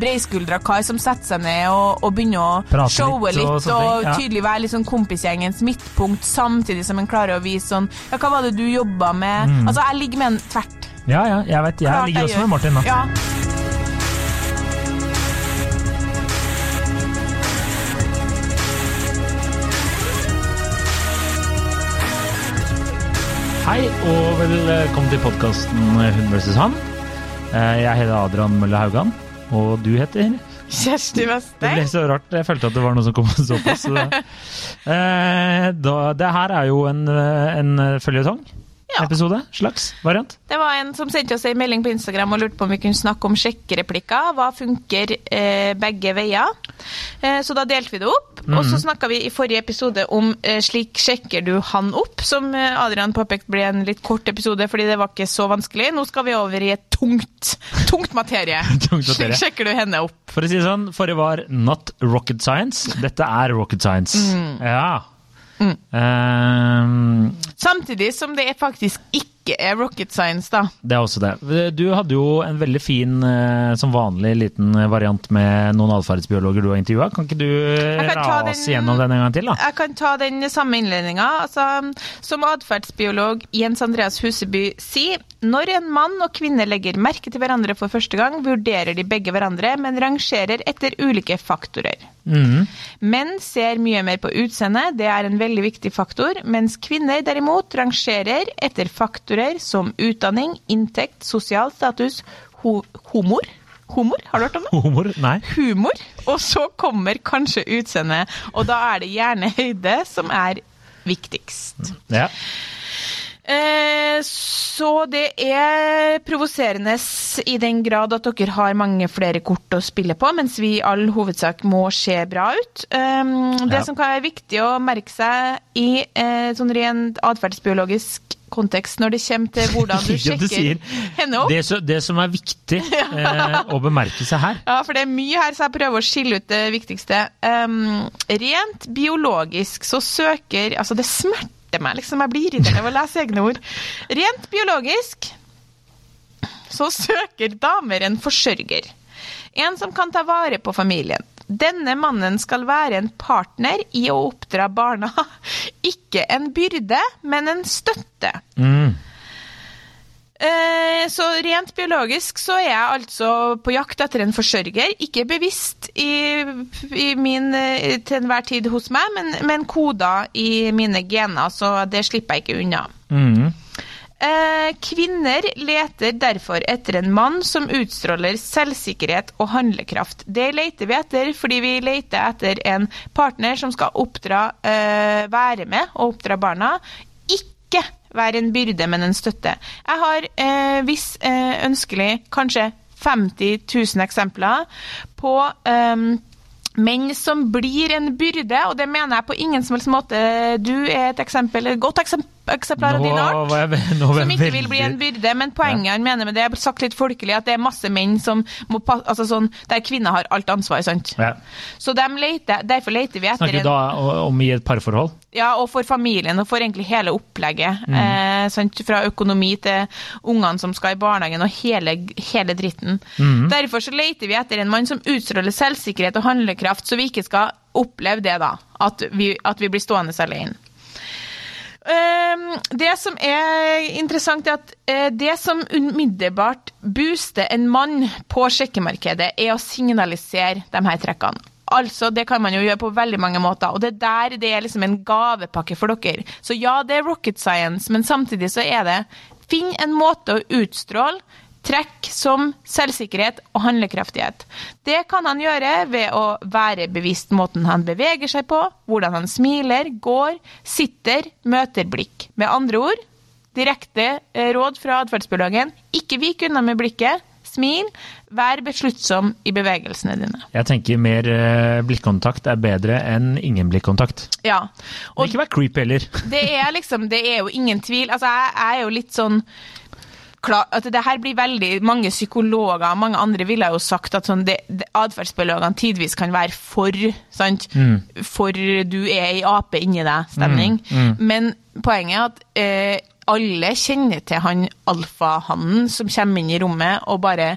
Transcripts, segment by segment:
breiskuldra kar som setter seg ned og, og begynner å Prate showe litt litt, og og, sånne ja. tydelig være litt sånn kompisgjengens midtpunkt, samtidig som en klarer å vise sånn Ja, hva var det du jobba med? Mm. Altså, jeg ligger med en tvert. Ja, ja, jeg vet. Jeg Klart ligger jeg også gjør. med Martin, da. Ja. Hei, og velkommen til podkasten Hun vs. han. Eh, Jeg heter Adrian Mølle Haugan, og du heter Kjersti Det ble så rart. Jeg følte at det var noe som kom såpass. Så. Eh, da, det her er jo en, eh, en føljetong. Ja. Episode. Slags variant. Det var en som sendte oss en melding på Instagram og lurte på om vi kunne snakke om sjekkereplikker. Hva funker eh, begge veier? Eh, så da delte vi det opp. Og så snakka vi i forrige episode om eh, slik sjekker du han opp, som eh, Adrian påpekte ble en litt kort episode fordi det var ikke så vanskelig. Nå skal vi over i et tungt, tungt materie. Tungt materie. Slik sjekker du henne opp. For å si det sånn, forrige var not rocket science. Dette er rocket science. Mm. Ja. Eh, Samtidig som det er faktisk ikke er rocket science, da. Det er også det. Du hadde jo en veldig fin, eh, som vanlig, liten variant med noen atferdsbiologer du har intervjua. Kan ikke du rase den- gjennom den en gang til, da? Jeg kan ta den samme innledninga. Altså, som atferdsbiolog Jens Andreas Huseby sier, når en mann og kvinne legger merke til hverandre for første gang, vurderer de begge hverandre, men rangerer etter ulike faktorer. Mm. Menn ser mye mer på utseendet, det er en veldig viktig faktor, mens kvinner derimot rangerer etter faktorer som utdanning, inntekt, sosial status, ho humor. Humor, har du hørt om det? Humor? Nei. humor, og så kommer kanskje utseendet. Og da er det gjerne høyde som er viktigst. Ja. Eh, så det er provoserende i den grad at dere har mange flere kort å spille på, mens vi i all hovedsak må se bra ut. Eh, det Ja. som kan være viktig å merke seg i eh, sånn rent atferdsbiologisk kontekst når det kommer til hvordan du Ja, du sjekker henne opp Det, så, det som er viktig eh, å bemerke seg her Ja, for det er mye her, så jeg prøver å skille ut det viktigste. Um, rent biologisk så søker Altså, det smerter meg, liksom. Jeg blir irritert av å lese egne ord. Rent biologisk så søker damer en forsørger. En som kan ta vare på familien. Denne mannen skal være en partner i å oppdra barna. Ikke en byrde, men en støtte. mm. Eh, Så rent biologisk så er jeg altså på jakt etter en forsørger. Ikke bevisst i, i min eh, til enhver tid hos meg, men, men koder i mine gener, så det slipper jeg ikke unna. Mm. Eh, Kvinner leter derfor etter en mann som utstråler selvsikkerhet og handlekraft. Det leter vi etter fordi vi leter etter en partner som skal oppdra, eh, være med og oppdra barna. Ikke være en byrde, men en støtte. Jeg har, eh, hvis eh, ønskelig, kanskje 50 000 eksempler på eh, menn som blir en byrde, og det mener jeg på ingen som helst måte. Du er et eksempel, et godt eksempel, eksemplar av din art som ikke vil bli en byrde, men poenget han mener med det er sagt litt folkelig, at det er masse menn som må passe altså sånn, der kvinner har alt ansvar, sant? ja. Så de leter, derfor leter vi etter Snakker du da om i et parforhold? ja, og for familien, og for egentlig hele opplegget. Mm. Eh, sant? Fra økonomi til ungene som skal i barnehagen, og hele, hele dritten. Mm. Derfor så leter vi etter en mann som utstråler selvsikkerhet og handlekraft, så vi ikke skal oppleve det, da. At vi, at vi blir stående alene. Ehm, det som er interessant, er at eh, det som umiddelbart booster en mann på sjekkemarkedet, er å signalisere de her trekkene. Altså, Det kan man jo gjøre på veldig mange måter, og det der det er liksom en gavepakke for dere. Så ja, det er rocket science, men samtidig så er det Finn en måte å utstråle trekk som selvsikkerhet og handlekraftighet. Det kan han gjøre ved å være bevisst måten han beveger seg på, hvordan han smiler, går, sitter, møter blikk. Med andre ord, direkte eh, råd fra atferdsbiologen, ikke vik unna med blikket, smil, vær besluttsom i bevegelsene dine. Jeg tenker mer eh, blikkontakt er bedre enn ingen blikkontakt. Ja, Og ikke vær creepy heller. det er liksom, det er jo ingen tvil. Altså, jeg, jeg er jo litt sånn klar, at det her blir veldig Mange psykologer mange andre ville jo sagt at sånn, det, det, atferdsbiologene tidvis kan være for sant? For du er i ape inni deg-stemning. Men poenget er at eh, alle kjenner til han alfahannen som kommer inn i rommet og bare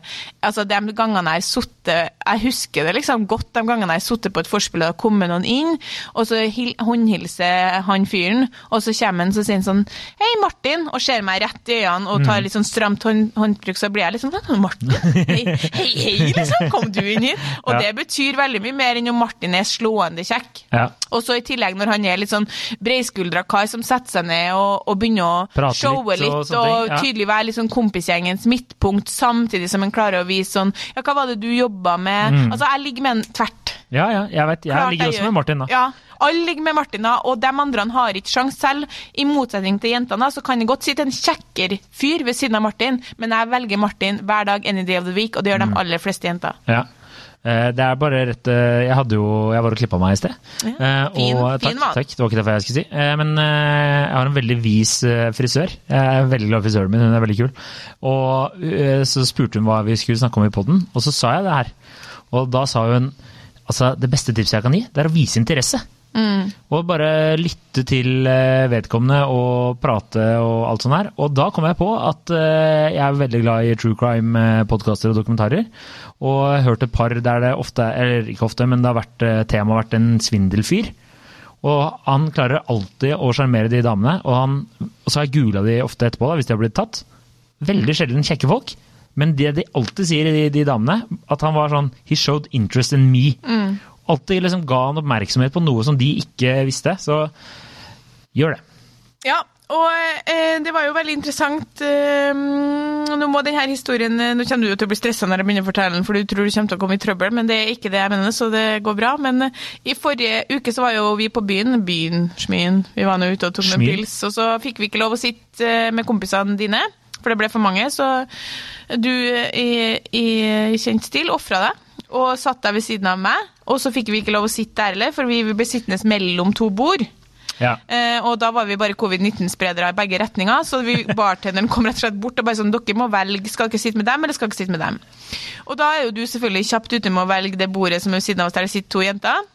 Altså, de gangene jeg har sittet Jeg husker det liksom godt de gangene jeg har sittet på et forspill og det har kommet noen inn, og så håndhilser han fyren, og så kommer han så sier han sånn Hei, Martin, og ser meg rett i øynene og tar litt sånn stramt hånd, håndtrykk, så blir jeg litt sånn Martin? Hei, hei, hei, liksom, kom du inn hit? Og Ja. det betyr veldig mye mer enn om Martin er slående kjekk. Ja. Og så i tillegg når han er litt sånn breiskuldra kar som setter seg ned og, og begynner å Prate litt showe og litt og, ting, ja. tydelig være litt sånn kompisgjengens midtpunkt, samtidig som en klarer å vise sånn Ja, hva var det du jobba med? Mm. Altså, jeg ligger med en tvert. ja, ja, jeg vet. Jeg Klart ligger jeg også gjør. med Martin, da. Ja, alle ligger med Martin, da, og de andre har ikke sjans selv. I motsetning til jentene, så kan det godt sitte en kjekkere fyr ved siden av Martin, men jeg velger Martin hver dag, any day of the week, og det gjør Mm. de aller fleste jenter. Ja. Eh, Det er bare rett eh, Jeg hadde jo Jeg var og klippa meg i sted. Ja, Eh, fin- og, takk, fin den. takk. Det var ikke derfor jeg skulle si. Men jeg har en veldig vis frisør. Jeg er veldig glad i frisøren min, hun er veldig kul. Og så spurte hun hva vi skulle snakke om i poden, og så sa jeg det her. Og da sa hun altså det beste tipset jeg kan gi, det er å vise interesse. Og bare lytte til eh, vedkommende og prate og alt sånt her. Og da kom jeg på at eh, jeg er veldig glad i true crime-podkaster og dokumentarer. Og jeg har hørt et par der det ofte, eller ikke ofte, men det har vært temaet tema vært en svindelfyr. Og han klarer alltid å sjarmere de damene, og, han, og så har jeg googla de ofte etterpå, da, hvis de har blitt tatt. Veldig sjelden kjekke folk. Men det de alltid sier, de, de damene, at han var sånn He showed interest in me. Alltid liksom ga han oppmerksomhet på noe som de ikke visste. Så gjør det. Ja, og eh, det var jo veldig interessant. Eh, nå må denne historien eh, Nå kommer du til å bli stressa når jeg begynner å fortelle den, for du tror du kommer til å komme i trøbbel, men det er ikke det jeg mener, så det går bra. Men eh, i forrige uke så var jo vi på byen. Byen, Smyen. Vi var nå ute og tok med pils, og så fikk vi ikke lov å sitte eh, med kompisene dine, for det ble for mange. Så du eh, i, i kjent stil ofra deg. Og satt deg ved siden av meg, og så fikk vi ikke lov å sitte der heller, for vi ble sittende mellom to bord. Ja. Eh, og da var vi bare covid-19-spredere i begge retninger, så vi, bartenderen kom rett og slett bort og bare sånn Dere må velge, skal dere sitte med dem, eller skal dere sitte med dem? Og da er jo du selvfølgelig kjapt ute med å velge det bordet som er ved siden av oss der det sitter to jenter.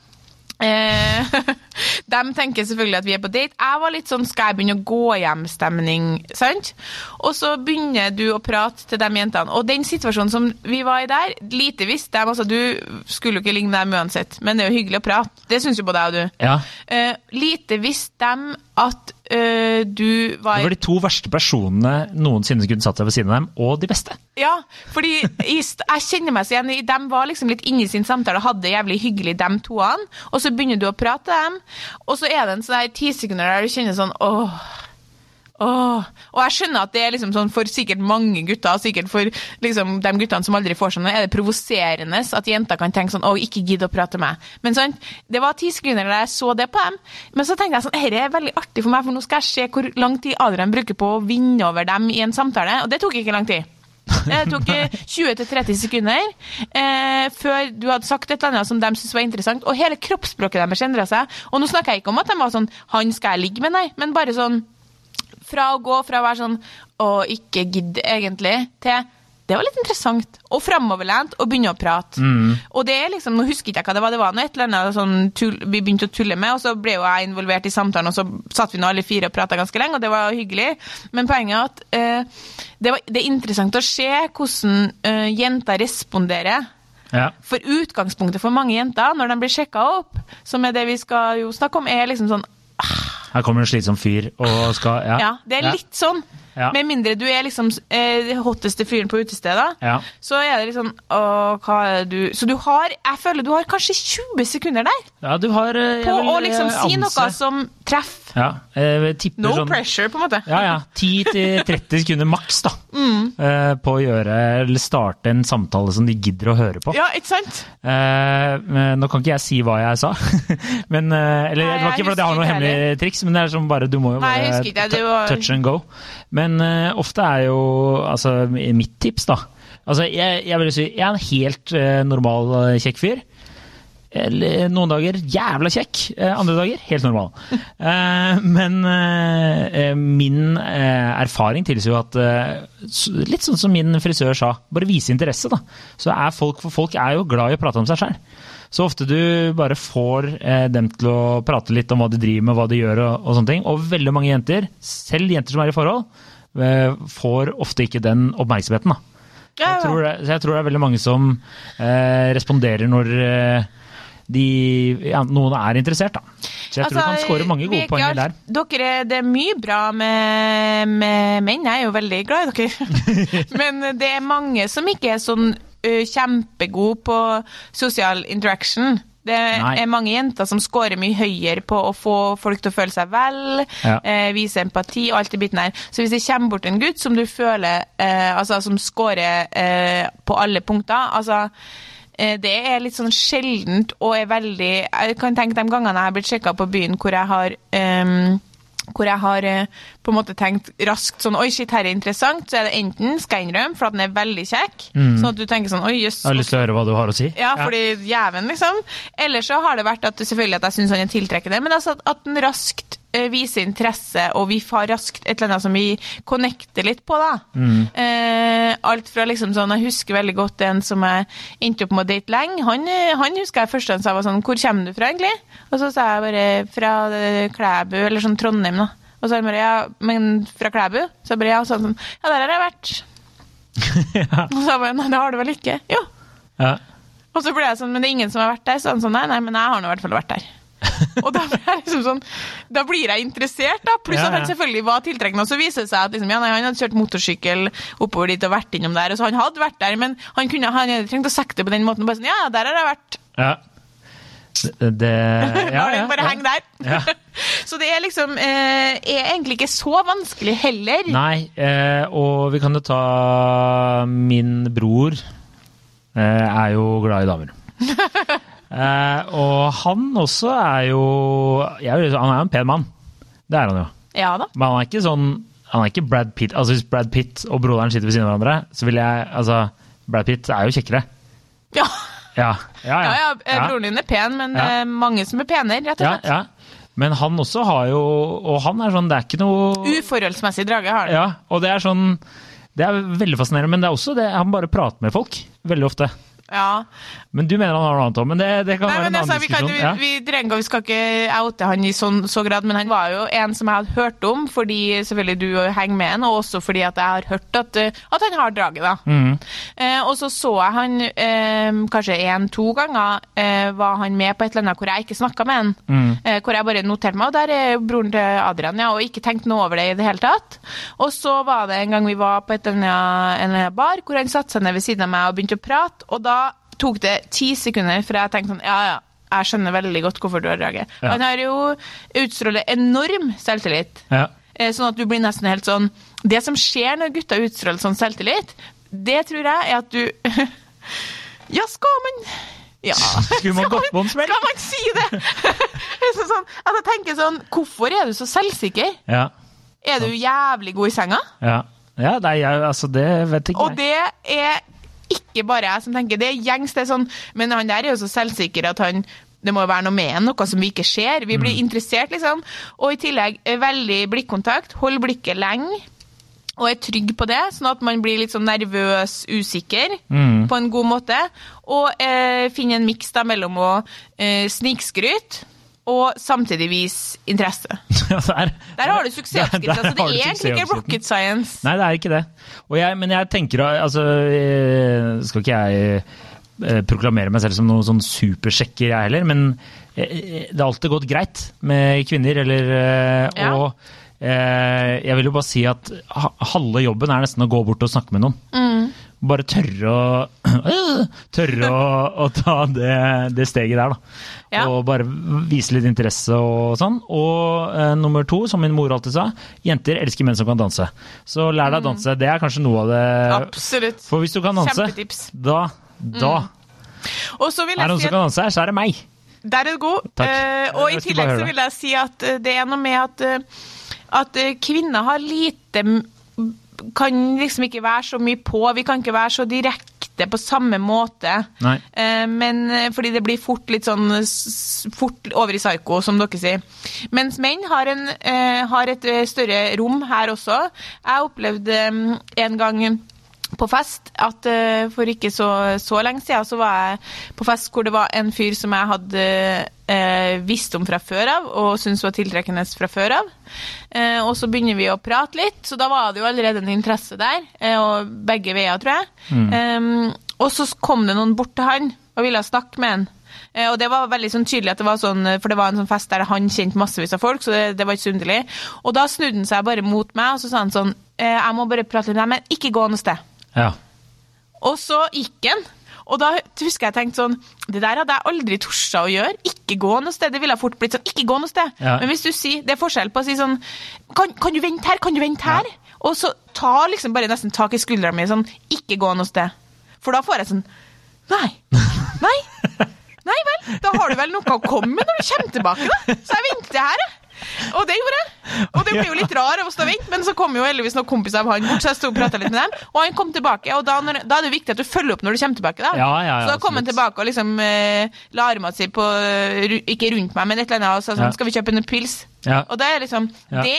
Eh, de tenker selvfølgelig at vi er på date. Jeg var litt sånn skal jeg begynne å gå hjem-stemning, sant? Og så begynner du å prate til de jentene. Og den situasjonen som vi var i der, lite visste de. Altså, du skulle jo ikke ligne dem uansett, men det er jo hyggelig å prate. Det syns jo både jeg og du. ja. Eh, lite visste de at eh, du var, Det var de to verste personene noensinne kunne satt seg ved siden av dem, og de beste. Ja, fordi jeg kjenner meg så igjen i De var liksom litt inne i sin samtale og hadde det jævlig hyggelig, dem toene. Og så begynner du å prate dem, og så er det en sånn ti sekunder der du kjenner sånn åh. Åh. Og jeg skjønner at det er liksom sånn for sikkert mange gutter, sikkert for liksom de guttene som aldri får sånn, er det provoserende at jenter kan tenke sånn 'Å, ikke gidd å prate med meg'. Men sånn, det var ti sekunder da jeg så det på dem. Men så tenkte jeg sånn Dette er veldig artig for meg, for nå skal jeg se hvor lang tid Adrian bruker på å vinne over dem i en samtale. Og det tok ikke lang tid. Det tok eh, 20-30 sekunder eh, før du hadde sagt et eller annet som de syntes var interessant, og hele kroppsspråket deres endra seg. Og nå snakker jeg ikke om at de var sånn 'Han skal jeg ligge med', nei, men bare sånn fra å gå fra å være sånn å, ikke gidd egentlig, til det var litt interessant. Og framoverlent, og begynne å prate. Og det er liksom, Nå husker ikke jeg hva det var, det var noe et eller annet sånn tull, vi begynte å tulle med, og så ble jo jeg involvert i samtalen, og så satt vi nå alle fire og prata ganske lenge, og det var hyggelig. Men poenget er at eh, det, var, det er interessant å se hvordan eh, jenter responderer. Ja. For utgangspunktet for mange jenter, når de blir sjekka opp, som er det vi skal jo snakke om, er liksom sånn Her kommer en slitsom fyr og skal Ja. Ja, det er litt sånn. Ja. Med mindre du er liksom eh, hotteste fyren på utestedet, Ja. så er det litt sånn Å, hva er du Så du har Jeg føler du har kanskje 20 sekunder der ja, du har eh, på vil, å liksom si si noe som treffer. Ja, No sånn pressure, på en måte. Ja, ja. 10-30 sekunder maks, da. Mm. eh, På å gjøre eller starte en samtale som de gidder å høre på. Ja, ikke sant? Eh, nå kan ikke jeg si hva jeg sa. men, eh, eller Nei, det var ikke fordi jeg har noe hemmelige hemmelig triks, men det er som bare du må jo bare Nei, touch and go. Men eh, ofte er jo altså mitt tips, da Altså, jeg, jeg vil si jeg er en helt uh, normal uh, kjekk fyr. eller noen dager jævla kjekk, andre dager helt normal. Men min erfaring tilsier jo at Litt sånn som min frisør sa, bare vise interesse, da. Så er folk, for folk er jo glad i å prate om seg sjøl. Så ofte du bare får eh, dem til å prate litt om hva de driver med, hva de gjør og, og sånne ting. Og veldig mange jenter, selv jenter som er i forhold, får ofte ikke den oppmerksomheten. da. Jeg tror, det, jeg tror det er veldig mange som eh, responderer når eh, de, ja, noen er interessert. Da. Så jeg tror du kan score mange gode poeng der. Dere, det er mye bra med, med menn, jeg er jo veldig glad i dere. Men det er mange som ikke er sånn uh, kjempegode på sosial interaction. Det Nei. er mange jenter som scorer mye høyere på å få folk til å føle seg vel, Ja. eh, vise empati og alt det biten der. Så hvis det kommer bort en gutt som du føler eh, altså som scorer eh, på alle punkter altså eh, det er litt sånn sjeldent og er veldig Jeg kan tenke de gangene jeg har blitt sjekka på byen hvor jeg har ehm, hvor jeg har eh, på en måte tenkt raskt sånn Oi, shit, her er interessant. Så er det enten, skal jeg innrømme, for at den er veldig kjekk. Sånn at du tenker sånn Oi, jøss. Jeg har lyst til å høre hva du har å si. Ja, fordi jæven, liksom. Eller så har det vært at selvfølgelig at jeg syns han er tiltrekkende, men altså at, at den raskt viser interesse, og vi får raskt et eller annet som vi connecter litt på, da. Eh, alt fra liksom sånn Jeg husker veldig godt en som jeg endte opp med å date lenge. Han, eh, han husker jeg først da jeg var sånn Hvor kommer du fra, egentlig? Og så sa jeg bare fra eh, Klæbu, eller sånn Trondheim, da. Og så han bare ja, men fra Klæbu? Så jeg bare ja, sånn Ja, der har jeg vært. Og så bare nei, det har du vel ikke? Jo. Ja. Og så ble jeg sånn, men det er ingen som har vært der. Så han sånn, nei, nei, men jeg har nå i hvert fall vært der. og da blir jeg liksom sånn, da blir jeg interessert, da. Pluss Ja, at han selvfølgelig var tiltrekkende. Og så viser det seg at liksom, ja, nei, han hadde kjørt motorsykkel oppover dit og vært innom der. Og så han hadde vært der, men han kunne, han hadde trengt å sagt det på den måten. Bare sånn, ja, der har jeg vært. ja. Det, det ja, ja, bare ja. henge der. Ja. så det er liksom eh, er egentlig ikke så vanskelig heller. Nei, eh, og vi kan jo ta min bror eh, er jo glad i damer. Eh, og han også er jo jeg, Han er jo en pen mann. Det er han jo. Ja da. Men han er ikke sånn Han er ikke Brad Pitt. Altså Hvis Brad Pitt og broderen sitter ved siden av hverandre, så vil jeg Altså, Brad Pitt er jo kjekkere. Ja, Ja, ja. ja, ja eh, Ja. broren din er pen, men Ja. er mange som er penere, rett og ja, ja. Men han også har jo Og han er sånn Det er ikke noe Uforholdsmessig drage har han. Ja, og det er sånn Det er veldig fascinerende, men det er også det han bare prater med folk. Veldig ofte. Ja. Men du mener han har noe annet òg, men det, det kan Nei, være men en altså, annen vi, kan, diskusjon. vi, Ja. vi, trenger, vi skal ikke oute han i sånn, så grad, men han var jo en som jeg hadde hørt om, fordi selvfølgelig du henger med han, og også fordi at jeg har hørt at, eh, at han har draget. da. Mm. Eh, og så så jeg han eh, kanskje én-to ganger eh, var han med på et eller annet hvor jeg ikke snakka med han. Mm. Eh, hvor jeg bare noterte meg, og der er broren til Adrian, ja, og ikke tenkte noe over det i det hele tatt. Og så var det en gang vi var på et eller annet, en bar hvor han satte seg ned ved siden av meg og begynte å prate, og da tok det ti sekunder før jeg tenkte sånn, ja ja, jeg skjønner veldig godt hvorfor du har draget. Ja. Han har jo utstråler enorm selvtillit. Ja. Eh, Sånn at du blir nesten helt sånn Det som skjer når gutter utstråler sånn selvtillit, det tror jeg er at du Ja, skal man Ja. Skulle man gått på en smell? Skal man si det? Sånn, at jeg tenker sånn Hvorfor er du så selvsikker? Ja. Er du jævlig god i senga? Ja, ja nei, jeg, altså, det vet ikke Og det er ikke bare jeg som tenker det. er gjengs, det er sånn Men han der er jo så selvsikker at han det må jo være noe med en, noe som vi ikke ser. Vi Mm. blir interessert, liksom. Og i tillegg eh, veldig blikkontakt. Hold blikket lenge. Og er trygg på det, sånn at man blir litt sånn nervøs, usikker Mm. på en god måte. Og eh, finne en miks mellom å eh, snikskryte og samtidig vise interesse. Ja, der, Der har du suksessoppskrifta. Der det er egentlig ikke rocket science. Nei, det er ikke det. Jeg, men jeg tenker altså eh, Skal ikke jeg eh, proklamere meg selv som noen sånn supersjekker, jeg heller, men eh, det har alltid gått greit med kvinner, eller Ja. Og jeg vil jo bare si at halve jobben er nesten å gå bort og snakke med noen. Mm. Bare tørre å Tørre å, å ta det, det steget der, da. Ja. Og bare vise litt interesse og sånn. Og eh, nummer to, som min mor alltid sa, jenter elsker menn som kan danse. Så lær Mm. deg å danse. Det er kanskje noe av det Absolutt. For hvis du kan danse, Kjempetips. da, da Og så vil jeg er det noen som kan danse, her, så er det meg. Der er du god. Eh, og i tillegg så vil jeg si at eh, det er noe med at, uh, at kvinner har lite Kan liksom ikke være så mye på. Vi kan ikke være så direkte på samme måte. Nei. Eh, men eh, fordi det blir fort litt sånn fort over i psyko, som dere sier. Mens menn har, en, eh, har et større rom her også. Jeg opplevde eh, en gang på fest at eh, for ikke så, så lenge siden så var jeg på fest hvor det var en fyr som jeg hadde eh, visst om fra før av og syntes var tiltrekkende fra før av. Eh, og så begynner vi å prate litt, så da var det jo allerede en interesse der. Eh, og begge veier, tror jeg. Eh, og så kom det noen bort til han og ville snakke med han. Eh, Og det var veldig sånn tydelig at det var sånn, for det var en sånn fest der han kjente massevis av folk, så det, det var ikke så underlig. Og da snudde han seg bare mot meg, og så sa han sånn eh, Jeg må bare prate litt med deg, men ikke gå noe sted. Ja. Og så gikk han. Og da husker jeg tenkte sånn Det der hadde jeg aldri torsa å gjøre. Ikke gå noe sted. Det ville fort blitt sånn Ikke gå noe sted. Ja. Men hvis du sier Det er forskjell på å si sånn Kan, kan du vente her? Kan du vente her? Og så ta liksom bare nesten tak i skuldra mi sånn Ikke gå noe sted. For da får jeg sånn Nei. Nei. Nei vel. Da har du vel noe å komme med når du kommer tilbake, da. Så jeg venter her, jeg. Og det gjorde jeg. Og det ble jo litt rar av å stå og vente, men så kom jo heldigvis noen kompiser av han bort, så jeg sto og prata litt med dem. Og han kom tilbake, og da, når, da er det viktig at du følger opp når du kommer tilbake. da. Ja, ja, ja, så da kom han tilbake og liksom eh, la arma si på Ikke rundt meg, men et eller annet, og sa sånn. Skal vi kjøpe en pils? Ja. Og det er liksom. Det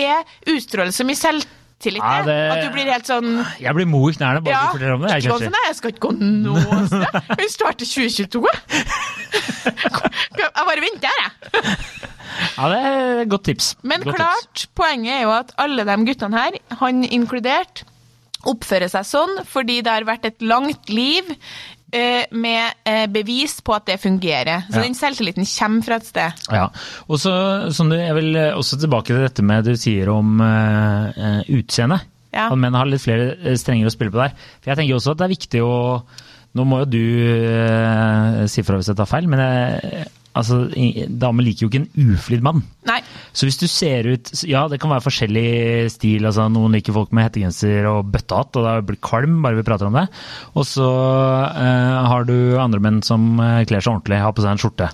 er utstrålelse med mye selvtillit, Ja, det. At du blir helt sånn Jeg blir mo i knærne bare du forteller om det. Jeg, ikke jeg skal ikke gå noe sted. Vi starter 2022. Jeg bare venter her, jeg. Ja, det er et godt tips. Men Godt klart, poenget er jo at alle de guttene her, han inkludert, oppfører seg sånn fordi det har vært et langt liv med eh, bevis på at det fungerer. Så Ja. den selvtilliten kommer fra et sted. Ja. Og så, sånn jeg vil eh, også tilbake til dette med det du sier om uh, utseende. Ja. At menn har litt flere eh, strenger å spille på der. For jeg tenker også at det er viktig å Nå må jo du uh, si fra hvis jeg tar feil, men jeg, altså, damer liker jo ikke en uflidd mann. Nei. Så hvis du ser ut Ja, det kan være forskjellig stil. altså Noen liker folk med hettegenser og bøttehatt, og da blir kvalm bare vi prater om det. Og så eh, har du andre menn som eh, kler seg ordentlig, har på seg en skjorte.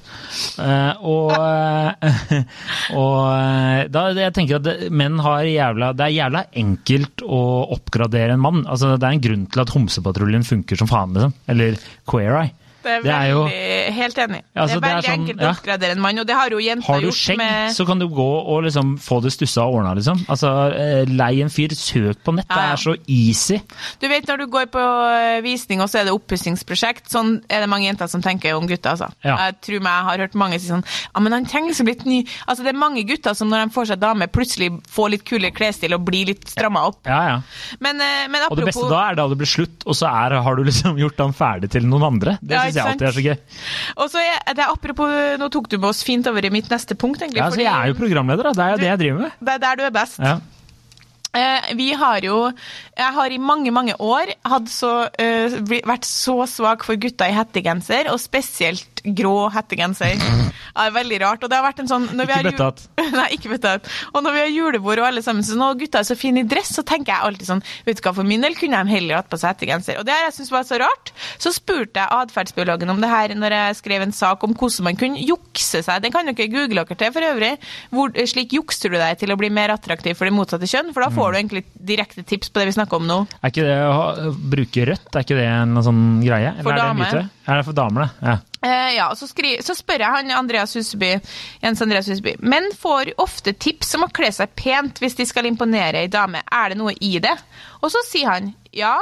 Eh, og eh, og eh, da jeg tenker at menn har jævla Det er jævla enkelt å oppgradere en mann. Altså Det er en grunn til at Homsepatruljen funker som faen, liksom. Eller Queer Eye. Det er Det er jo- veldig Helt enig. Ja, altså, det er det er veldig sånn- enkelt å oppgradere en mann, og det har jo jenter Har du skjegg, med så kan du gå og liksom få det stussa og ordna, liksom. Altså, eh, lei en fyr, søk på nett. Ja. Det er så easy. Du vet når du går på eh, visning, og så er det oppussingsprosjekt, sånn er det mange jenter som tenker om gutter, altså. Ja. Jeg tror meg jeg har hørt mange si sånn Ja, men han trenger liksom litt ny Altså, det er mange gutter som når de får seg dame, plutselig får litt kulere klesstil og blir litt stramma opp. Ja, ja. Men, men apropos Og det beste da er da det blir slutt, og så er, har du liksom gjort han ferdig til noen andre. Det Ja, syns jeg alltid er så gøy. Og så er det apropos Nå tok du med oss fint over i mitt neste punkt, egentlig. Ja, så jeg er jo programleder, da. Det er jo det jeg driver med. det er der du er best. Ja. Eh, vi har jo Jeg har i mange, mange år så, uh, vært så svak for gutter i hettegenser, og spesielt grå hettegenser. Det er veldig rart. Og det har vært en sånn Ikke har. Nei, ikke bøttehatt. Og når vi har julebord og alle sammen så når gutta er så fine i dress, så tenker jeg alltid sånn Vet du hva, for min del kunne de heller hatt på seg hettegenser. Og det her jeg syns var så rart. Så spurte jeg atferdsbiologen om det her når jeg skrev en sak om hvordan man kunne jukse seg. Den kan dere google dere til for øvrig. Hvor, slik jukser du deg til å bli mer attraktiv for det motsatte kjønn? For da får du egentlig direkte tips på det vi snakker om nå. Er ikke det å bruke rødt, er ikke det en sånn greie? For Eller er det en damer. myte? Er det for damer, det? Ja. Uh, ja, så, skri, så spør jeg han Andreas Huseby, Jens Andreas Huseby. Menn får ofte tips om å kle seg pent hvis de skal imponere ei dame. Er det noe i det? Og så sier han ja,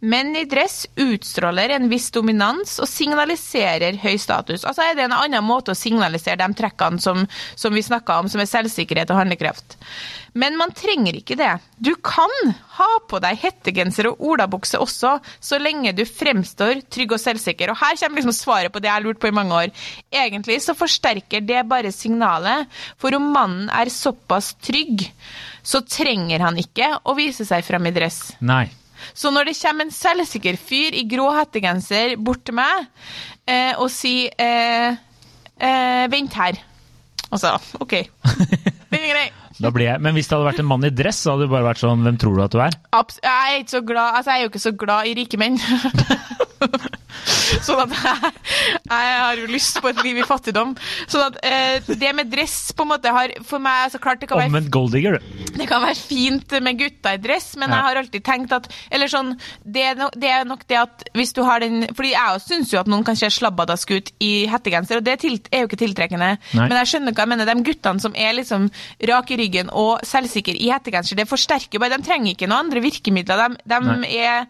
menn i dress utstråler en viss dominans og signaliserer høy status. Altså er det en annen måte å signalisere de trekkene som, som vi snakka om, som er selvsikkerhet og handlekraft. Men man trenger ikke det. Du kan ha på deg hettegenser og olabukse også, så lenge du fremstår trygg og selvsikker. Og her kommer liksom svaret på det jeg har lurt på i mange år. Egentlig så forsterker det bare signalet, for om mannen er såpass trygg, så trenger han ikke å vise seg frem i dress. Nei. Så når det kommer en selvsikker fyr i grå hettegenser bort til meg eh, og sier eh, eh, 'vent her', altså OK. Den er grei. Jeg, men hvis det hadde vært en mann i dress, så hadde det bare vært sånn Hvem tror du at du er? Abs jeg er ikke så glad Altså, jeg er jo ikke så glad i rike menn. Sånn at jeg, jeg har jo lyst på et liv i fattigdom. Sånn at eh, det med dress på en måte har For meg så klart det kan Omvendt golddigger, du. det kan være fint med gutter i dress, men Ja. jeg har alltid tenkt at Eller sånn, det er, nok, det er nok det at hvis du har den Fordi jeg syns jo at noen kan se slabbadask ut i hettegenser, og det er, jo ikke tiltrekkende. Nei. Men jeg skjønner hva jeg mener. De guttene som er liksom rak i ryggen og selvsikre i hettegenser, det forsterker bare. De trenger ikke noen andre virkemidler. De, de er,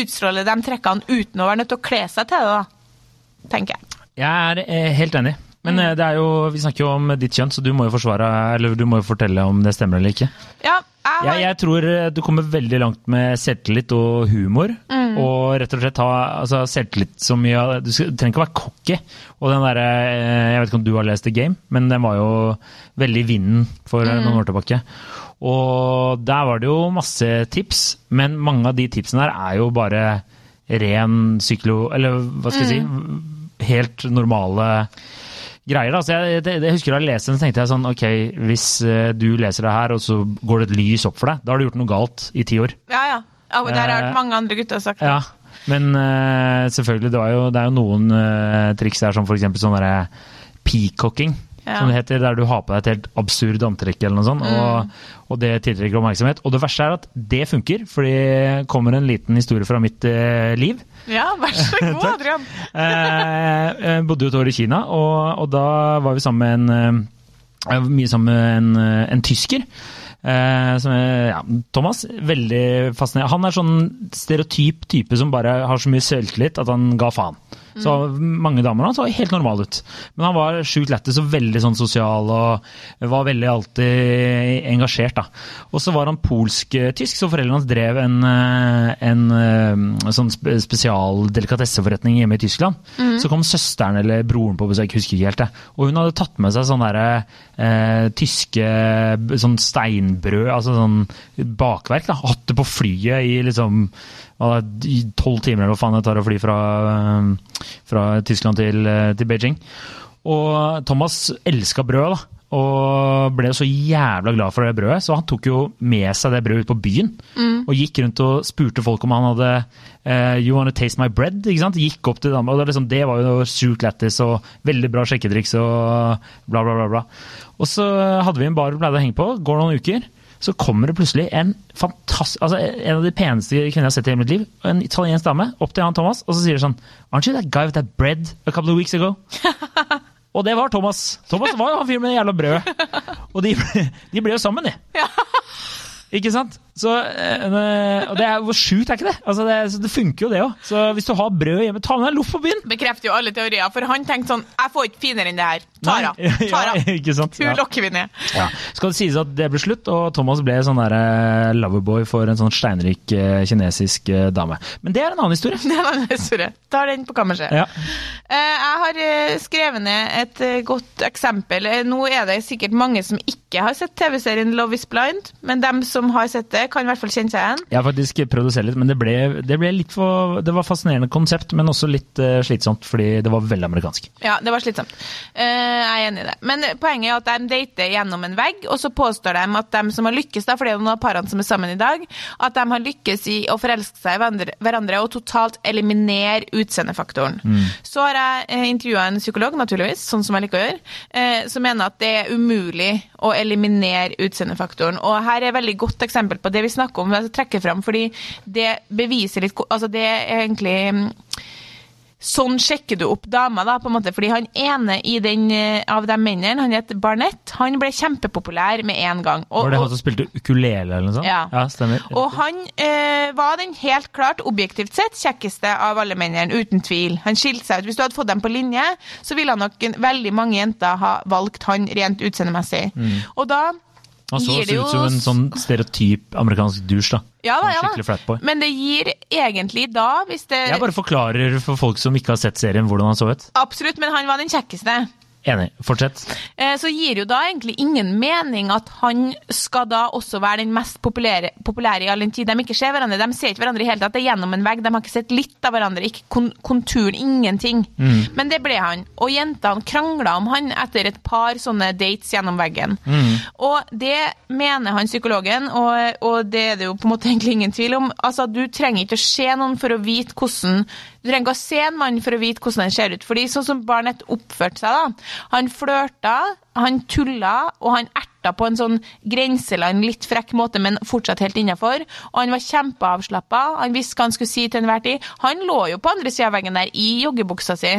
utstråler de trekkene uten å være nødt til å kle seg til det, da. Tenker jeg. Jeg er eh, helt enig. Men mm. det er jo, vi snakker jo om ditt kjønn, så du må jo forsvare, eller du må jo fortelle om det stemmer eller ikke. Ja, jeg har Jeg, jeg tror eh, du kommer veldig langt med selvtillit og humor. Og rett og slett ha altså, selvtillit så mye Du trenger ikke å være cocky. Og den derre eh, Jeg vet ikke om du har lest The Game, men den var jo veldig i vinden for mm. noen år tilbake. Og der var det jo masse tips, men mange av de tipsene der er jo bare ren syklo... Eller hva skal jeg si? Helt normale greier. Da. Så jeg, det, det, husker jeg leste den, så tenkte jeg sånn Ok, hvis eh, du leser det her, og så går det et lys opp for deg, da har du gjort noe galt i ti år. Ja, ja. ja og der har Eh, mange andre gutter sagt det. Ja, men uh, selvfølgelig, det, var jo, det er jo noen uh, triks der, som eksempel sånn derre peacocking. Ja. Som det heter, der du har på deg et helt absurd antrekk eller noe sånt, og, og det tiltrekker oppmerksomhet. Og det verste er at det funker, for det kommer en liten historie fra mitt eh, liv. Ja, vær så god, Adrian. Eh, jeg bodde jo et år i Kina, og, og da var vi sammen med en eh, Mye sammen med en, eh, en tysker. Eh, som ja, Thomas, veldig fascinerende. Han er sånn stereotyp type som bare har så mye selvtillit at han ga faen. Så mange damer han så helt normal ut. Men han var sjukt lættis og veldig sånn sosial og var veldig alltid engasjert. da. Og så var han polsk-tysk, så foreldrene hans drev en, en, en eh, sånn spesialdelikatesseforretning hjemme i Tyskland. Så kom søsteren eller broren på besøk, husker ikke helt det. Og hun hadde tatt med seg sånne der, eh, tyske sånn steinbrød, altså sånn bakverk. da, Hatt det på flyet i liksom i tolv timer eller hva faen det tar å fly fra, eh, fra Tyskland til, eh, til Beijing. Og Thomas elska brød, da. Og ble så jævla glad for det brødet, så han tok jo med seg det brødet ut på byen. Og gikk rundt og spurte folk om han hadde uh, You wanna taste my bread? ikke sant? Gikk opp til Danmark, og det, liksom, det var jo sjukt lættis og veldig bra sjekketriks og bla, bla, bla. bla. Og så hadde vi en bar vi pleide å henge på. Går noen uker, så kommer det plutselig en fantastisk, altså en av de peneste kvinnene jeg har sett i hele mitt liv. En italiensk dame opp til han Thomas, og så sier de sånn Aren't you that guy with that bread a couple of weeks ago? Og det var Thomas. Thomas var jo han fyren med det jævla brødet. Og de ble, de ble jo sammen, de. Ikke sant? Så, eh, og det er jo sjukt, er ikke det? Altså det, det funker jo, det òg. Så hvis du har brød hjemme, ta med deg en loff på byen. Bekrefter jo alle teorier, for han tenkte sånn Jeg får ikke finere enn det her. Tara. Tara. Ja, ikke sant? Hun Ja. lokker vi ned. Ja. Skal det sies at det ble slutt, og Thomas ble sånn der eh, loverboy for en sånn steinrik eh, kinesisk eh, dame. Men det er en annen historie. Det er en historie. Tar den på kammerset. Ja. Eh, Jeg har eh, skrevet ned et eh, godt eksempel. Eh, Nå er det sikkert mange som ikke har sett TV-serien Love is blind, men dem som har sett det, kan i hvert fall kjenne seg igjen. Jeg har faktisk prøvd å se litt, men det ble, det ble litt for Det var fascinerende konsept, men også litt uh, slitsomt, fordi det var veldig amerikansk. Ja, det var slitsomt. Uh, Jeg er enig i det. Men poenget er at de dater gjennom en vegg, og så påstår de at de som har lykkes, da, for det er jo noen av parene som er sammen i dag, at de har lykkes i å forelske seg i hverandre- og totalt eliminere utseendefaktoren. Så har jeg eh, intervjua en psykolog, naturligvis, sånn som jeg liker å gjøre, uh, som mener at det er umulig å eliminere utseendefaktoren. Og her er et veldig godt eksempel på det vi snakker om, altså, trekker fram, fordi det beviser litt Altså, det er egentlig mm, Sånn sjekker du opp dama, da, på en måte, fordi han ene i den, eh, av de mennene, han het Barnett, han ble kjempepopulær med en gang. Og, Var det han som spilte ukulele eller noe sånt? Ja. stemmer. og han eh, var den helt klart, objektivt sett, kjekkeste av alle mennene, uten tvil. Han skilte seg ut. Hvis du hadde fått dem på linje, så ville nok veldig mange jenter ha valgt han rent utseendemessig. Og da han så gir det ut som en sånn stereotyp amerikansk dusj, da. Ja da, ja da. Men det gir egentlig da, hvis det Jeg bare forklarer for folk som ikke har sett serien, hvordan han så ut. Absolutt, men han var den kjekkeste. Enig. Fortsett. Eh, så gir jo da egentlig ingen mening at han skal da også være den mest populære, populære i all den tid de ikke ser hverandre. De ser ikke hverandre i hele tatt. Det er gjennom en vegg. De har ikke sett litt av hverandre. Ikke kon konturen, ingenting. Men det ble han. Og jentene krangla om han etter et par sånne dates gjennom veggen. Og det mener han psykologen, og, og det er det jo på en måte egentlig ingen tvil om. Altså, du trenger ikke å se noen for å vite hvordan Du trenger ikke å se en mann for å vite hvordan han ser ut. Fordi sånn som barnet oppførte seg, da. Han flørta, han tulla, og han erta på en sånn grenseland, litt frekk måte, men fortsatt helt innafor. Og han var kjempeavslappa. Han visste hva han skulle si til enhver tid. Han lå jo på andre sida av veggen der i joggebuksa si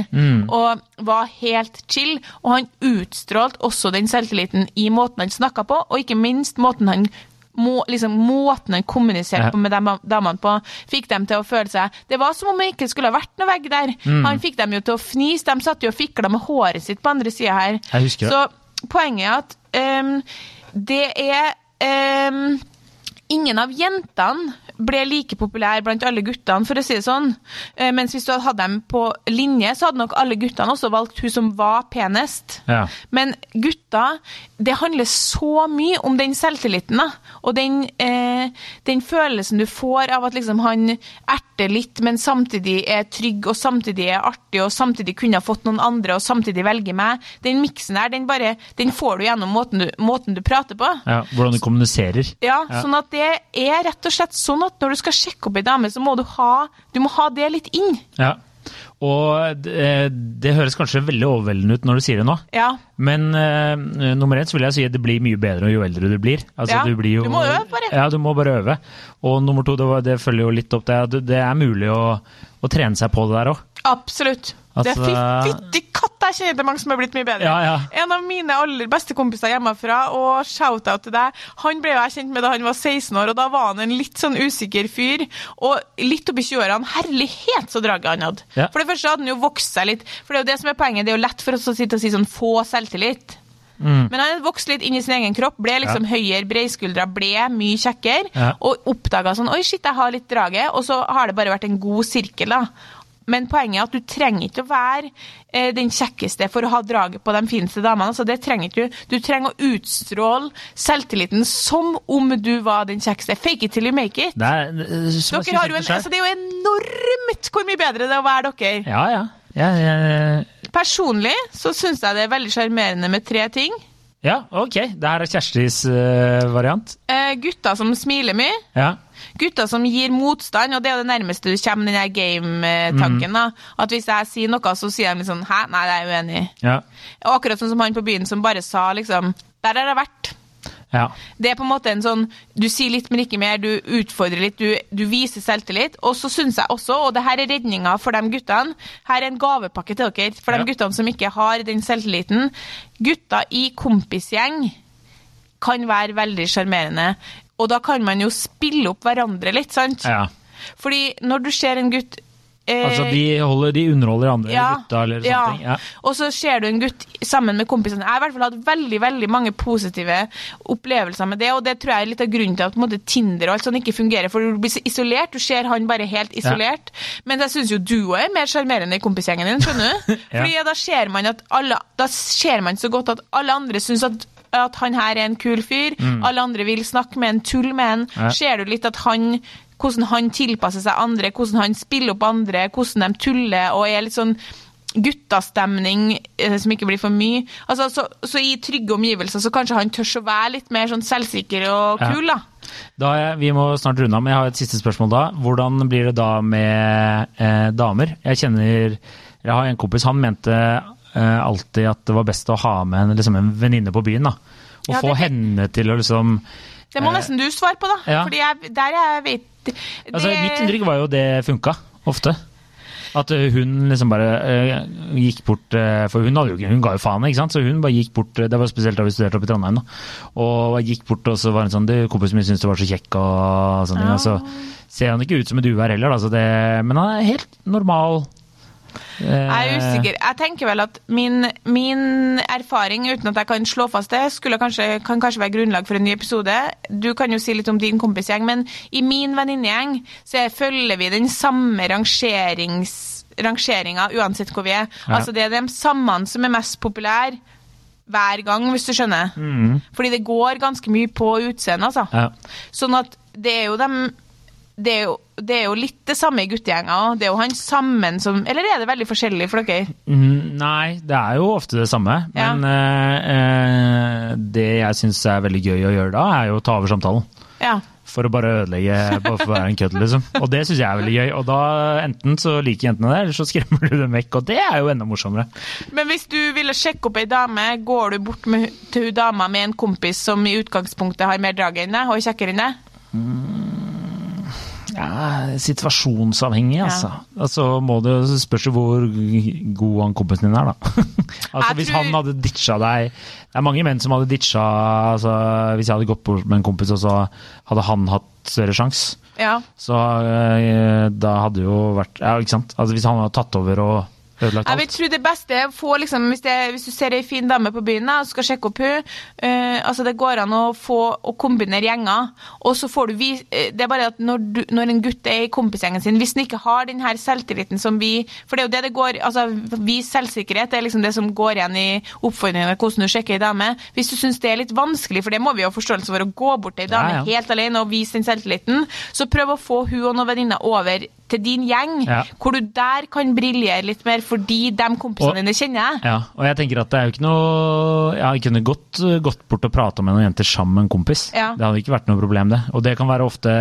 og var helt chill. Og han utstrålte også den selvtilliten i måten han snakka på, og ikke minst måten han må, liksom, måten han kommuniserte på med de damene på, fikk dem til å føle seg Det var som om det ikke skulle ha vært noe vegg der. Han fikk dem jo til å fnise. De satt jo og fikla med håret sitt på andre sida her. Jeg husker. Så poenget er at um, det er um, Ingen av jentene ble like populær blant alle guttene, for å si det sånn. Eh, mens hvis du hadde hatt dem på linje, så hadde nok alle guttene også valgt hun som var penest. Ja. Men gutta, det handler så mye om den selvtilliten, da. Og den, eh, den følelsen du får av at liksom han erter litt, men samtidig er trygg, og samtidig er artig, og samtidig kunne ha fått noen andre, og samtidig velge meg. Den miksen der, den bare Den får du gjennom måten du, måten du prater på. ja. Hvordan du kommuniserer. Ja, Ja. sånn at det er rett og slett sånn at når du skal sjekke opp ei dame, så må du ha, du må ha det litt inn. Ja. Og det, det høres kanskje veldig overveldende ut når du sier det nå. Ja. Men uh, nummer én så vil jeg si at det blir mye bedre jo eldre du blir. Altså, Ja, du, blir jo, du må øve bare. Ja, du må bare øve. Og nummer to, det, var, det følger jo litt opp det. Det er mulig å, å trene seg på det der òg. Absolutt. det Altså- er fy- fytti jeg kjenner til mange som har blitt mye bedre. Ja, ja. En av mine aller beste kompiser hjemmefra, og shout-out til deg, han ble jo jeg kjent med da han var 16 år, og da var han en litt sånn usikker fyr, og litt oppi 20-årene, herlighet så draget han hadde. Ja. For det første hadde han jo vokst seg litt, for det er jo det som er poenget, det er jo lett for oss å sitte og si sånn få selvtillit. Mm. Men han hadde vokst litt inn i sin egen kropp, ble liksom høyere, breiskuldra, ble mye kjekkere, Ja. og oppdaga sånn Oi, shit, jeg har litt draget. Og så har det bare vært en god sirkel, da. Men poenget er at du trenger ikke å være eh, den kjekkeste for å ha draget på de fineste damene. Altså, det trenger ikke du. Du trenger å utstråle selvtilliten som om du var den kjekkeste. Fake it till you make it. Det er, eh, Dere har jo en, altså, det er jo enormt hvor mye bedre det er å være dere. Ja, ja. Ja, ja, Personlig så syns jeg det er veldig sjarmerende med tre ting. ja, ok. Det her er Kjerstis uh, variant. Eh, gutter som smiler mye. Ja. Gutter som gir motstand, og det er det nærmeste du kommer den der game-tanken. da. At hvis jeg sier noe, så sier de liksom 'hæ, nei, det er jeg uenig i'. Ja. Akkurat sånn som han på byen som bare sa liksom 'der har jeg vært'. ja. Det er på en måte en sånn Du sier litt, men ikke mer. Du utfordrer litt, du, du viser selvtillit. Og så syns jeg også, og det her er redninga for de guttene Her er en gavepakke til dere for de Ja. guttene som ikke har den selvtilliten. Gutter i kompisgjeng kan være veldig sjarmerende. Og da kan man jo spille opp hverandre litt, sant? ja. Fordi når du ser en gutt eh, Altså, de, holder, de underholder andre gutta eller sånne ja. ting. Ja. Og så ser du en gutt sammen med kompisene. Jeg har i hvert fall hatt veldig veldig mange positive opplevelser med det, og det tror jeg er litt av grunnen til at måte, Tinder og alt sånt ikke fungerer, for du blir så isolert. Du ser han bare helt isolert. Men jeg syns jo du er mer sjarmerende i kompisgjengen din, skjønner du? Fordi da ser man at alle Da ser man så godt at alle andre syns at at han her er en kul fyr. Alle andre vil snakke med en, tull med en. Ja. Ser du litt at han hvordan han tilpasser seg andre, hvordan han spiller opp andre, hvordan de tuller og er litt sånn guttastemning eh, som ikke blir for mye. Altså, så, så i trygge omgivelser så kanskje han tør å være litt mer sånn selvsikker og kul, da. Da jeg- vi må snart runde av, men jeg har et siste spørsmål da. Hvordan blir det da med eh, damer? Jeg kjenner Jeg har en kompis, han mente alltid at det var best å ha med en, liksom en venninne på byen. da. Og Ja, få det- henne til å liksom Det må Eh, nesten du svare på, da. ja. Fordi jeg, der jeg vet det, Altså, Mitt inntrykk var jo det funka, ofte. At eh, hun liksom bare uh, gikk bort uh, For hun, jo, hun ga jo faen, ikke sant? Så hun bare gikk bort eh, Det var spesielt da vi studerte oppe i Trondheim. da. Og gikk bort, og så var hun sånn du, 'Kompisen min syntes du var så kjekk', og sånn. Ja. Og så ser han ikke ut som en uvær heller, da, så det, men han er helt normal. Jeg er usikker. Jeg tenker vel at min, min erfaring, uten at jeg kan slå fast det, kanskje, kan kanskje være grunnlag for en ny episode. Du kan jo si litt om din kompisgjeng, men i min venninnegjeng så er- følger vi den samme rangeringa uansett hvor vi er. Altså Det er de samme som er mest populære hver gang, hvis du skjønner. Fordi det går ganske mye på utseendet, altså. Ja. Sånn at det er jo dem det er, jo, det er jo litt det samme i guttegjenga. Det er jo han sammen som Eller er det veldig forskjellig for dere? Mm, Nei, det er jo ofte det samme. Ja. Men eh, eh, det jeg syns er veldig gøy å gjøre da, er jo å ta over samtalen. Ja. For å bare ødelegge, bare for å være en kødd, liksom. Og det syns jeg er veldig gøy. Og da enten så liker jentene det, eller så skremmer du dem vekk. Og det er jo enda morsommere. Men hvis du ville sjekke opp ei dame, går du bort med, til hun dama med en kompis som i utgangspunktet har mer drag enn deg, og er kjekkere enn deg? Ja, situasjonsavhengig, altså. Altså må det spørs hvor god han kompisen din er, da. altså Jeg Hvis tror- han hadde ditcha deg Det er mange menn som hadde ditcha altså, Hvis jeg hadde gått bort med en kompis, og så hadde han hatt større sjanse, Ja. så eh, da hadde jo vært Ja, ikke sant? Altså Hvis han hadde tatt over og ødelagt Jeg vil tro det beste er å få liksom, hvis, det, hvis du ser ei fin dame på byen og skal sjekke opp hun, uh, altså det går an å få å kombinere gjenger. Og så får du vi, eh, Det er bare at når, du, når en gutt er i kompisgjengen sin, hvis han ikke har den her selvtilliten som vi For det er jo det det går altså Vis selvsikkerhet det er liksom det som går igjen i oppfordringen av hvordan du sjekker ei dame. Hvis du syns det er litt vanskelig, for det må vi ha forståelse for, å gå bort til ei dame Ja, ja. helt alene og vise den selvtilliten, så prøv å få hun og noen venninner over til din gjeng, Ja. hvor du der kan briljere litt mer fordi de kompisene dine kjenner jeg. Ja, og jeg tenker at det er jo ikke noe Jeg kunne godt gått bort og prata med noen jenter sammen med en kompis. Ja. Det hadde ikke vært noe problem, det. Og det kan være ofte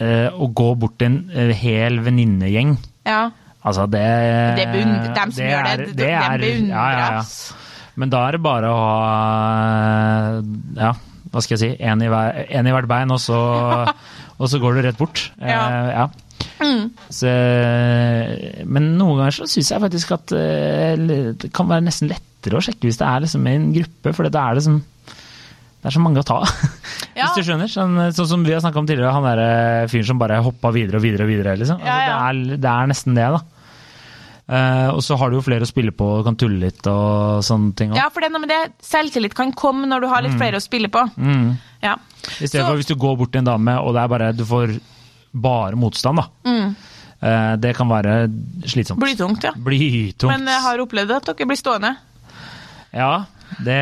eh, å gå bort til en eh, hel venninnegjeng. Ja. Altså, det Det er beund- dem som gjør det, de er- beundrer ja, ja, ja. Men da er det bare å ha Ja, hva skal jeg si. Én i, hver- en i hvert bein, og så, og så går du rett bort. Ja. Eh, ja. Så, men noen ganger så syns jeg faktisk at eh, det kan være nesten lettere å sjekke hvis det er liksom en gruppe, for da er det som det er så mange å ta. Ja. Hvis du skjønner. Sånn, sånn som vi har snakka om tidligere, han der fyren som bare hoppa videre og videre. og videre liksom. Altså, Ja, ja. Det, er, det er nesten det, da. Uh, og så har du jo flere å spille på og kan tulle litt og sånne ting. også. ja, for det er noe med det. Selvtillit kan komme når du har litt flere å spille på. Mm. Ja. I stedet Så- for hvis du går bort til en dame og det er bare, du får bare motstand, da. Mm. det kan være slitsomt. Blytungt, ja. Blytungt. Men jeg har opplevd at dere blir stående. Ja, det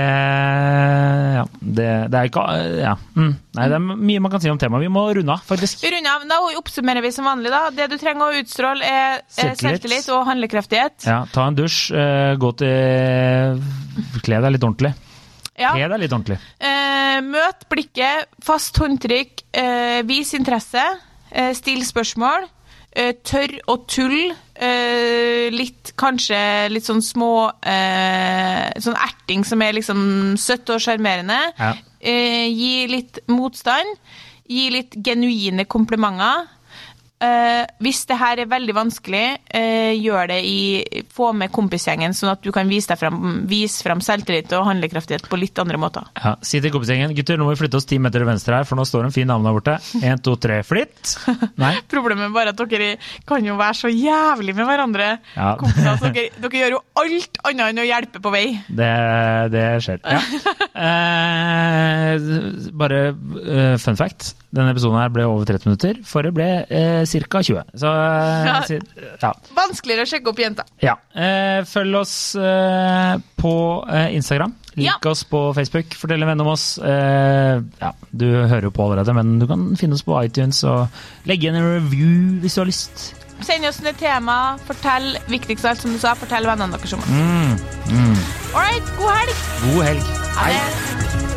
Ja, det, det er ikke Ja. Mm. Nei, det er mye man kan si om temaet. Vi må runde av, faktisk. Vi runder av. Da oppsummerer vi som vanlig. da. Det du trenger å utstråle, er eh, Selvtillit. selvtillit og handlekraftighet. Ja, ta en dusj, eh, gå til Kle deg litt ordentlig. Ja. Kle deg litt ordentlig. Eh, møt blikket, fast håndtrykk, eh, vis interesse, eh, still spørsmål, eh, tørr å tulle, eh, litt kanskje litt sånn små eh, Sånn erting som er liksom søtt og sjarmerende. Ja. Eh, gi litt motstand. Gi litt genuine komplimenter. Eh, hvis det her er veldig vanskelig, uh, gjør det i Få med kompisgjengen, sånn at du kan vise, deg frem, vise frem selvtillit og handlekraftighet på litt andre måter. Ja, si til kompisgjengen gutter, nå må vi flytte oss ti meter til venstre her, for nå står en fin dame der borte. Én, to, tre, flytt! Nei. Problemet er bare at dere kan jo være så jævlig med hverandre. Ja. Kompiser, dere, dere gjør jo alt annet enn å hjelpe på vei. Det, det skjer. Ja. Uh, bare fun fact. Denne episoden her ble over 30 minutter. Forrige ble eh, ca. 20. Så eh, Ja. Vanskeligere å sjekke opp jenta. ja. Eh, følg oss eh, på eh, Instagram. Lik Ja. oss på Facebook. Fortell en venn om oss. Eh, ja, du hører jo på allerede, men du kan finne oss på iTunes og legge igjen en review hvis du har lyst. Send oss ned tema. Fortell viktigst av alt, som du sa, fortell vennene deres om oss. Mm, mm. All right, god helg! God helg. Ha det!